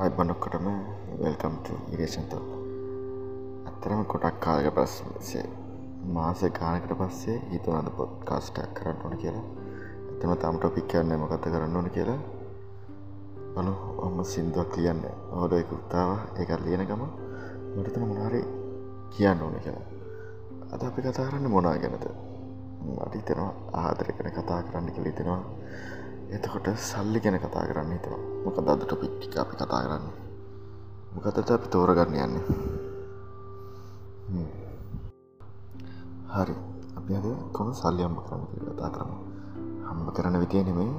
අයිබනොක්කටම වෙල්කම්ට ඉරේෂන්ත ඇත්තරම කොටක් කාලක පස්සේ මාස ගානකට පස්සේ හිතුනද පොත් කාස්ටක් කරන්න ඕන කියලා. ඇතම තම ටොපික් කියන්න මකත කරන්න ඕන කියලා. බලු ඔම සිින්දුවක් කියන්න ඕඩ එකකුත්තාව ඒක ලියන ගම මටතන මොනාරි කියන්න ඕන කියලා. අද අපි කතා කරන්න මොනා ගැනද? අඩිතෙනවා ආදර කන කතා කරන්න කලිතෙනවා එතකොට සල්ලි ගැන කතා කරන්න හිතවා මොක දදට පිට්ටික අපි කතා කරන්න. මොකතට අපි තෝරගන්න යන්නේ? හරි. අපි අද කොම සල්ලි අම්ම කරන්න කතා කරන්න හම්බ කරන විතිය නෙමේ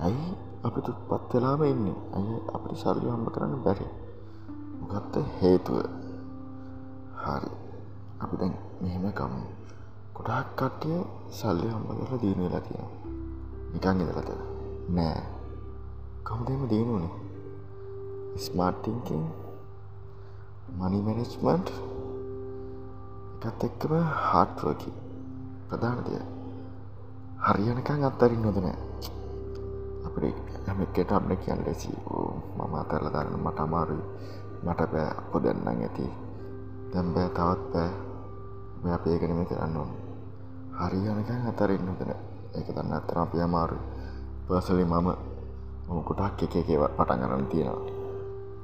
ඇයි අපි තුපත් වෙලාම ඉන්න? ඇය අපට සල්ලි හම්බ කරන්න බැරි? මොකත්ත හේතුව? හරි. අපි දැන් මෙහෙම කමු ගොඩක් කට්ටිය සල්ලි හම්බ කරලා දීන වෙලා තියෙන නිකං ඉදලද නෑ. කවුදම දීනුනේ ස්මාර්ටිංකින් මනි මැනෙජ්මන්ට් එකත් එක්කම හාට්වකි ප්‍රධානතිය හරියනකං අත්තරින් නොද නෑ. අපේ හැමකට අපන කියන්න ලෙසි. මම අතරල දරන්න මට අමාරුයි. මට බෑ. අප දෙන්නම් ඇති. දැම් බෑ. තවත් බෑ. අපේකනම කරන්න ඕන. හරියනකං අතරින් නොදන එක දන්න අත්තර අපිය අමාරු පර්සලි මම මම කොටක් එක එක පටන් ගරන්න තියෙනවා.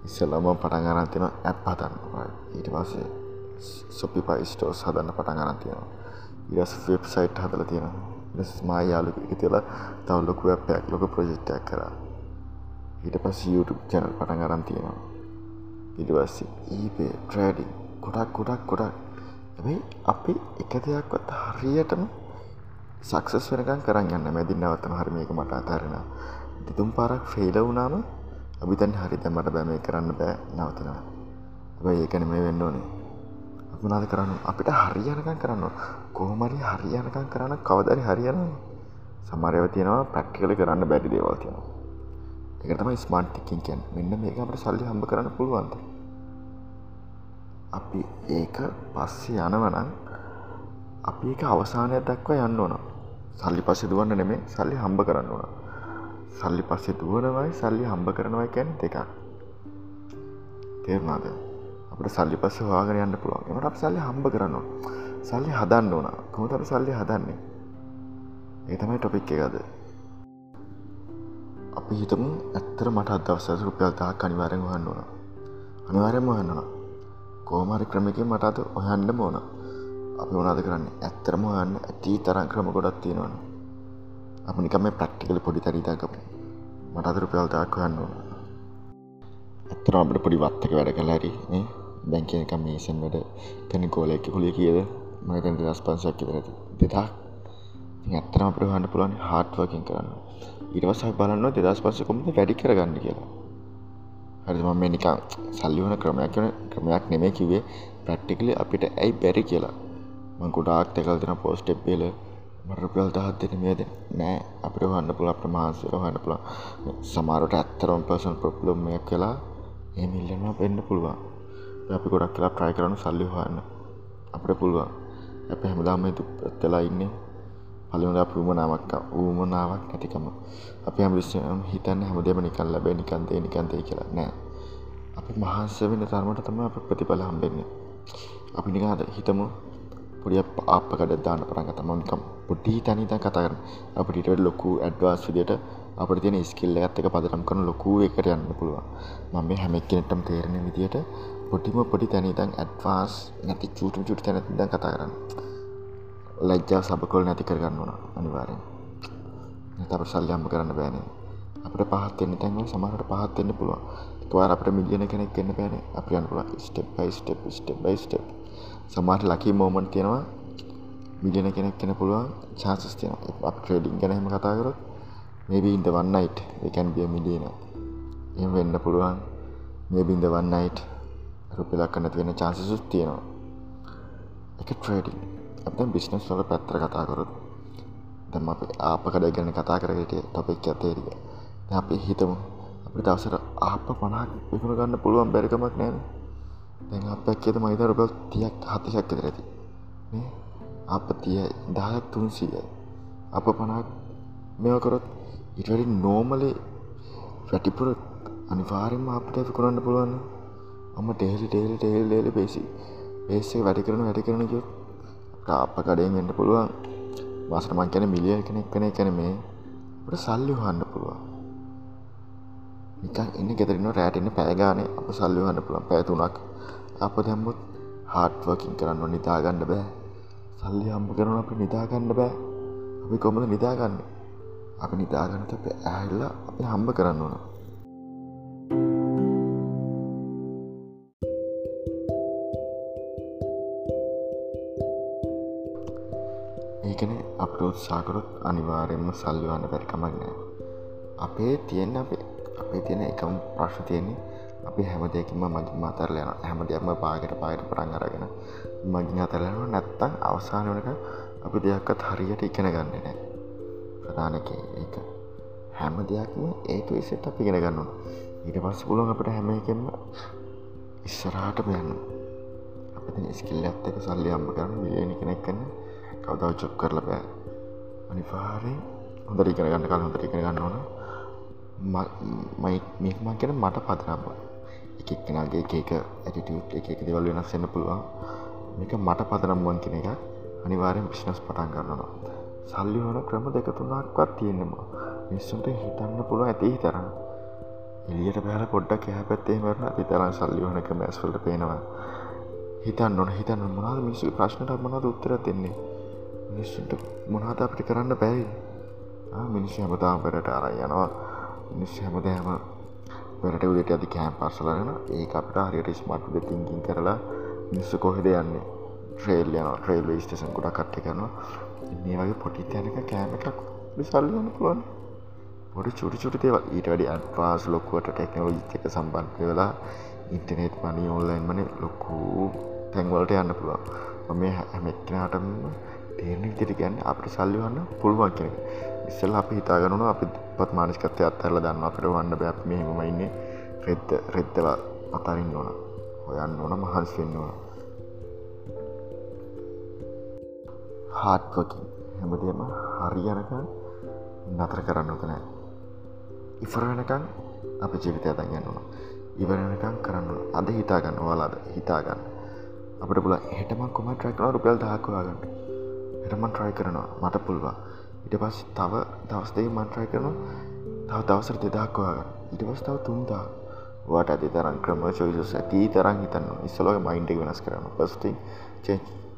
ඉස්සල්ලම පටන් ගරන් තියෙන ඇප් හතන්න ඊට පස්සේ සොපි පයිස්ටෝස් හදන්න පටන් ගරන් තියෙනවා. ඉරස් වෙබ් සයිට් හදල තියෙනවා. මා යාලු තිලා තව ලොකු ඇපයක් ලොක ප්‍රජෙක්්ටයක් කර. ඊට පස් YouTube චැනල් පටන් ගරන් තියෙනවා. ඉඩවස්සේ ඊපේ ට්‍රඩිං ගොඩක් ගොඩක් ගොඩක් ඇයි අපි එක දෙයක්වත් හරියටම සක්සස් වෙනකන් කරන්න යන්න. මැදින් නවත්තම හරි මේක මට අතාරෙන දෙතුම් පාරක් ෆෙයිල වුනාම අභිතන් හරි දැමට බෑ මේ කරන්න බෑ නවතිනවා. ඇබයි ඒකන මේ වෙන්න ඕනේ. අපනාද කරන්න? අපිට හරියනකන් කරන්න කොහොමරි හරියනකන් කරන්න කවදරි හරියන සමරයව තියෙනවා පැක්කල කරන්න බැඩි දේවල් තියෙනවා. එකතම ස්මාර්ටිකින් කියන් මෙන්න මේක අපට සල්ලි හම්බ කරන්න පුළුවන්ද? අපි ඒක පස්සේ යනවනං අපි එක අවසානයක් දක්වා යන්න ඕනවා සල්ලි පස්සෙ දුවන්න නෙමේ සල්ලි හම්බ කරන්න ඕන. සල්ලි පස්සෙ දුවනවයි සල්ලි හම්බ කරනවයි කැන දෙකක්. තේරුණාද? අපට සල්ලි පස්ස වාගෙන යන්න පුළුවන්. එමට අප සල්ලි හම්බ කරන්න සල්ලි හදන්න ඕන. කොමත අප සල්ලි හදන්නේ? ඒ තමයි ටොපික් එකද අපි හිතම ඇත්තර මට අදවස රුපියල් තා කනිවාරෙන් හන්න ඕන. අනිවාරයම හන්නවා කෝමරි ක්‍රමක මට අද ඔයන්න ඕන. අපි වනාද කරන්න? ඇත්තරම යන්න ඇති තරන් ක්‍රම ගොඩත් තියෙනවන අප නිකම ප්‍රක්ටිකල පොඩි තරිතාකපු මට අතර පයල්තාක් හන්න ඕන. ඇත්තර අපට පොඩි වත්තක වැඩ කලාරි බැංකයක මේසන් වැඩ කැන කෝලෙක් හොලිය කියද? මතැ දස් පන්සයක් කිතරති දෙතා ඇත්තරම අපට හන්න පුළන් හාට්වකින් කරන්න. ඉරවසයි බලන්න දෙදස් පස්ස කොමද වැඩි කරගන්න කියලා. හරිම මේ නිකා සල්ලිවන ක්‍රමයක් කන ක්‍රමයක් නෙමේ කිවේ ප්‍රක්ටිකලි අපිට ඇයි බැරි කියලා. ගොඩාක් තැකල් දෙෙන පෝස්ටප්පේල මරපියල් දහත් දෙන මේද නෑ අපිට හන්න පුළ අපට මාසර හන්න පුළ සමාරට ඇත්තරම් පසන් ප්‍රප්ලම්මයක් කලා එමිල්ලම පෙන්න්න පුළුවන්. අපි ගොඩක් කියලා ප්‍රයි කරනු සල්ලි හන්න අපට පුළුවන්. අප හැමදාම දුපත්තලා ඉන්න. පලිමට අපමනාවක් ඌමනාවක් නැතිකම. අපි හම විශ්ම හිතන්න හැමදේම නිකල් ලැබේ නිකන්තේ නිකන්තේ කියලා. නෑ. අපි මහන්ස වෙන තරමට තම අප ප්‍රතිඵල හම්බෙන්නේ. අපි නිකාද හිතමු පොඩිය අපකට දාන පරග තමන්කම් පොඩි තනිත කතාරන අපිට ලොකු ඇඩ්වාස් විදියට අපට තියෙන ස්කිල්ල ඇත්තක පදරම් කරන ලොකූ එකට යන්න පුළුවන්. මම මේ හැමක් කෙනෙටම් තේරණ විදියට පොටිම පොඩි තැනිතන් ඇඩ්වාස් නැති චූටම් චුට තැනතිද කතා කරන්න. ලැජ්ජාව සබකොල් නැති කරගන්න වන අනිවාරෙන් තප සල්ලයම්ම කරන්න බෑනේ අපට පහත්වෙන්න තැන්ව සමහට පහත්වෙන්න පුළුවන්. එකවාර අපට මිලියන කෙනෙක් කන්න බෑන අපියන් පුල step by step step by step සමට ලකි මෝමන්් තියෙනවා. මිලියන කෙනෙක් කෙන පුළුවන්. චාසස් තියෙන අප ට්‍රේඩිං ගැනහෙම කතාකරොත් මේබීන්ද වන්නයිට් එකැන් බිය මිලියන එම වෙන්න පුළුවන්. මේබින්ද වන්නයිට් රුපිලක් කන්න තියෙන චාන්සසුස් තියෙනවා. එක ට්‍රේඩිං අප බිස්නස් වල පැත්තර කතාකරොත් දැම අප ආප කඩ ගැන කතා කරට තොපෙක් ඇතේරික අපි හිතමු අපි දවසර ආප පනක් විකුණ ගන්න පුළුවන් බැරිකමක් නෑන. දැන් අපක් කියත මහිත රුපල් තියක් හතිශක් කෙතර ඇති. අප තිය දායක් තුන්සිය. අප පනක් මෙවකරොත් ඉටඩි නෝමලේ වැටිපුර අනිවාරෙන්ම අපට විකුණන්න පුළුවන් අම ටෙහෙලි ටෙහෙලි ටෙහෙල් ලේලි පේසි. ඒසේ වැඩි කරන වැඩි කරන කියොත් අප කඩයෙන් එන්න පුළුවන්. මාසට මං කැන මිලිය කෙනෙක් කන කැන මේ. ට සල්ලි හන්න පුළුවන්. නිකන් එන්න ගෙදරන්න රෑටන්න පෑගානේ අප සල්ලි හන්න පුළුවන්. පැතුනක් අප දැම්මුත් හාට්වකින් කරන්න නිතාගන්න බෑ. සල්ලි හම්බ කරන අප නිතාගන්න බෑ. අපි කොමද නිදාගන්න අපි නිදාගන්නත අප ඇල්ලා අපි හම්බ කරන්න ඕන. ඒකන අප උත්සාකරොත් අනිවාරයෙන්ම සල්ලිවන්න පැරිකමක් නෑ. අපේ තියෙන්න අපේ අපේ තියෙන එකම ප්‍රශ්න තියෙන්නේ. අපි හැම දෙයකින්ම මගින් මතරල යන හැම දෙයක්ම පාගට පායට පටන් අරගෙන මගින් අතරලනවා නැත්තං අවසාන වනක අපි දෙයක්කත් හරියට ඉගෙන ගන්න නෑ. ප්‍රධානක ඒක හැම දෙයක්ම ඒක විසට අපි ගෙන ගන්නවා ඊට පස්ස පුලුවන් අපට හැම එකෙන්ම ඉස්සරහට බයන්න අප ස්කිල්ල ඇත්තක සල්ලි අම්ම කරන්න මිලියනි කෙනෙක් කන්න කවදාව චොක් කරල බෑ. අනිවාරය හොඳ ඉගෙන ගන්න කල හොඳ ඉගෙන ගන්න ඕන. මේමන් කියෙන මට පදනම්ම එකක්නගේ ඒක ඇටිටියට් එක එක දෙවල් වෙනස් එන්න පුළුවන්. මේක මට පදනම්වන් කෙන එක අනිවාරෙන් පිිනස් පටන් ගන්නවා. සල්ලි වන ක්‍රම දෙක තුනක්වත් තියෙනවා මිස්සුන්ට හිතන්න පුළුව ඇති තරන්න එලියට පැල පොඩ්ඩක් එහ පැත්තේ මරන ඇති තරන් සල්ලි වනක මැස්වලට පේනවා. හිතන්න නොන හිතන්න මොනාද මිසු ප්‍රශ්නට මොනද උත්තර දෙන්නේ? මිනිස්සුන්ට මොනාද අපිට කරන්න බැයි මිනිස්සු හැමතාම් පෙරට අර යනවා. මිනිස් හැමදෑම පෙරට උදට අති කෑම් පස්සලගෙන ඒ අපට හරියට ස්මට්ද තිංකින් කරලා මිනිස්සු කොහෙද යන්නේ? ට්‍රේල් යන ට්‍රේල් ස්ටේෂන් ගොඩ කට්ට කරනවා. මේ වගේ පොටි තැනක කෑම එකක් සල්ලන්න පුළුවන්. පොඩි චුටි චුටි දේව ඊට වැඩි අන්පාස් ලොකුවට ටෙක්නෝලජි එක සම්බන්ධ වෙලා ඉන්ටනෙට් මනි ඔන්ලයින් මන ලොකු තැන්වලට යන්න පුළුවන්. මේ හැමෙක්නටම තේරණ විදිට ගැන්න අපට සල්ලිවන්න පුළුවන් කෙනෙ ඉස්සල් අපි හිතාගනුන අපි පත් මානස්කතය අත්තරල දන්න අපට වන්න බැත් මෙහෙමම ඉන්නේ රෙද්ද රෙද්දව අතරින් ඕන. හොයන්න ඕන මහන්ස් වෙන්න ඕන. හාට්වකින් හැමදේම හරියනක නතර කරන්න ඕකනෑ ඉෆර වෙනකං අප ජීවිතය දගන්නවා ඉවරනකං කරන්න අද හිතාගන්න ඔයාලාද හිතාගන්න අපට පුල හෙටම කොම ට්‍රයිකන රුපියල් දහක්වාගන්න හෙටමන් ට්‍රයි කරනවා මට පුල්වා ඉට පස් තව දවස්දේ මන්ට්‍රයි කරනවා. තව දවසර දෙදක්වාගන්න ඉට පස් තව තුන්දා වට ඇති තරන් ක්‍රම චොයිසස් ඇති තරන් හිතන්න ඉස්සලෝක මයින්ඩ වෙනස් කරන්න පස්ති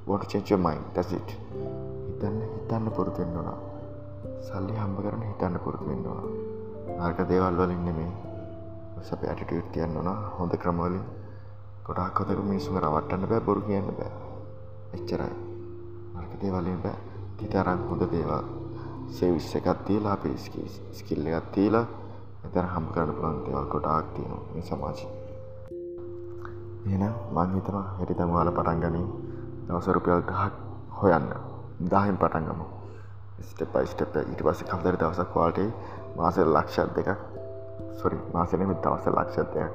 වට චෙන්ච මයින් ටසිට හිතන්න හිතන්න පුරුතුෙන්න්නවා සල්ලි හම්බ කරන හිතන්න පුරුතු වෙන්නවා නර්ක දේවල් වලින් නෙමේ සප ඇටිටියට් තියන්න ඕන. හොඳ ක්‍රමවලින් ගොඩක් කොතක මිනිසුම රවට්ටන්න බෑ බොරු කියන්න බෑ. එච්චරයි. නර්ක දේවලින් බෑ තිතරන් හොඳ දේවල්. සේවිස්ස එකත් තියලා අපේ ස්කිල්ල එකත් තියලා එතර හම් කරන්න පුළන් දේවල් කොටාක් තියෙනවා මේ සමාජී. එන මං හිතන හැටි තමවාල පටන් ගනින් දවසරුපියල් දහක් හොයන්න. දාහෙන් පටන්ගමු ස්ටපයි ස්ටප ඉට පස කවදර දවසක් වාට මාස ලක්ෂත් දෙකක් සොරි මාසනම දවස ලක්ෂත්යක්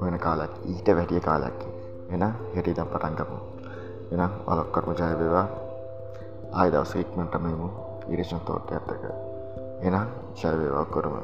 හොයන කාලක් ඊට වැටිය කාලක් එන හෙටි දම් පටන්ගමු එනම් ඔලොක්කටම ජයබවා ආය දවස ඉක්මටමමු ඉරිෂන් තෝට ඇත්තක. එනම් ජයවේවා කොරම.